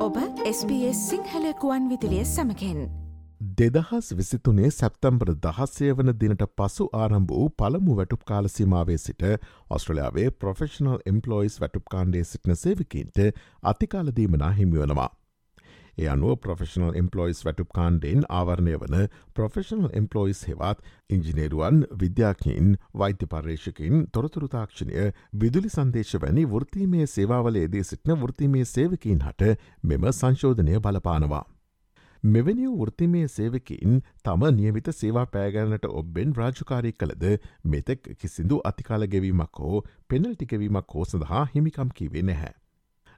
ඔබ SBS සිංහලකුවන් විදිලිය සමකෙන් දෙදහස් විසිතුනේ සැප්තම්බර දහස්සය වන දිනට පසු ආරම්භ වූ පළමු වැටුප් කාලසීමාවේ සිට ඔස්ට්‍රලයාාවේ ප්‍රොෆෙෂනල් එම්පලොයිස් වැටුප් කාණ්ඩේ සිටින සේවිකින්ට අතිකාලදීමනා හිමියවනවා. ඒ අනුව ප්‍රොෆෙෂනල් එම්පලොයිස් වැටුප් කාණ්ඩෙන් ආවරණය වන ප්‍රොෆෙෂනල් එම්පලොයිස් හෙවත් ඉංජිනේරුවන් විද්‍යාඥයින් වෛද්‍ය පර්ේෂකින් තොරතුරුතාක්ෂණය විදුලි සන්දේශ වැනි වෘතිමය සේවාවලේදී සිටින වෘතිමේ සේවකින් හට මෙම සංශෝධනය බලපානවා. මෙවැනි වෘතිමය සේවකින් තම නියමිත සේවා පෑගැනට ඔබ්බෙන් රාජකාරී කළද මෙතෙක් කිසිදු අතිකාල ගෙවීමක් හෝ පෙනල්ටිකවීමක් හෝ සඳහා හිමිකම් කිවේ නැහැ.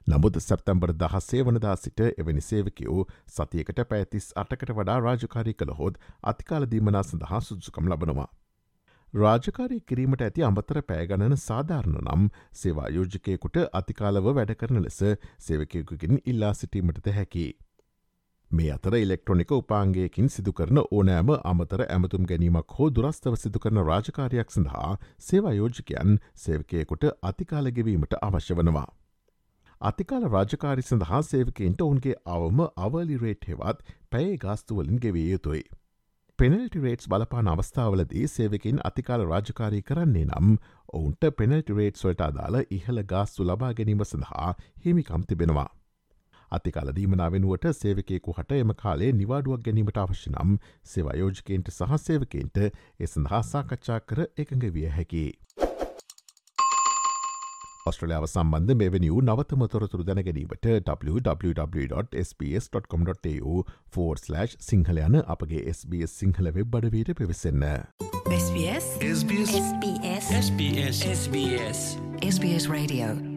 නමුද සැප්තැම්බර් දහස්සේ වනදා සිට එවැනි සේවකයෝ සතියකට පැතිස් අටකට වඩා රාජකාරී කළ හොත් අතිකාලදීමනා සඳහා සුදුසුකම් ලබනවා. රාජකාරී කිරීමට ඇති අමතර පෑගණන සාධාරණ නම් සේවායෝජකයකුට අතිකාලව වැඩ කරන ලෙස සේවකයකුකින් ඉල්ලා සිටීමටද හැකි. මේ අතර ඉලෙක්ට්‍රොනික උපාන්ගේකින් සිදුකරන ඕනෑම අමතර ඇමතුම් ගැනීමක් හෝ දුරස්ථව සිදුකරන රාජකාරයක් සඳහා සේවායෝජකයන් සේවකයකුට අතිකාලගෙවීමට අවශ්‍ය වනවා. අතිකාල රාජකාරි සඳහා සේවකෙන්ට ඔවුන්ගේ අවම අවලි රේට් හෙවත් පැයේ ගාස්තුවලින් ගෙවේ යුතුයි. පෙනල්ටි රේට්ස් බලපාන අවස්ථාවලදී සේවකින් අතිකාල රාජකාරී කරන්නේ නම් ඔවුන්ට පෙනල්ටි රේට් සොල්ට අදාළ ඉහළ ගාස්තු ලබා ගැනීම සඳහා හිමිකම් තිබෙනවා. අතිකාල දීමනා වෙනුවට සේවකයෙකු හට එම කාලේ නිවාඩුවක් ගැනීමට අවශ්‍ය නම් සේවයෝජකෙන්ට සහ සේවකෙන්ට එ සඳහා සාකච්ඡා කර එකඟ විය හැකි. ඔස්ට්‍රලියාව සම්බන්ධ මෙවැනි වූ නවතම තොරතුරු දැනගැනීමට www.sps.com.tu4/ සිංහල යන අපගේ SBS සිංහල වෙබ් අඩවීට පිවිසන්න. SBS. SBS. SBS. SBS. SBS. Radio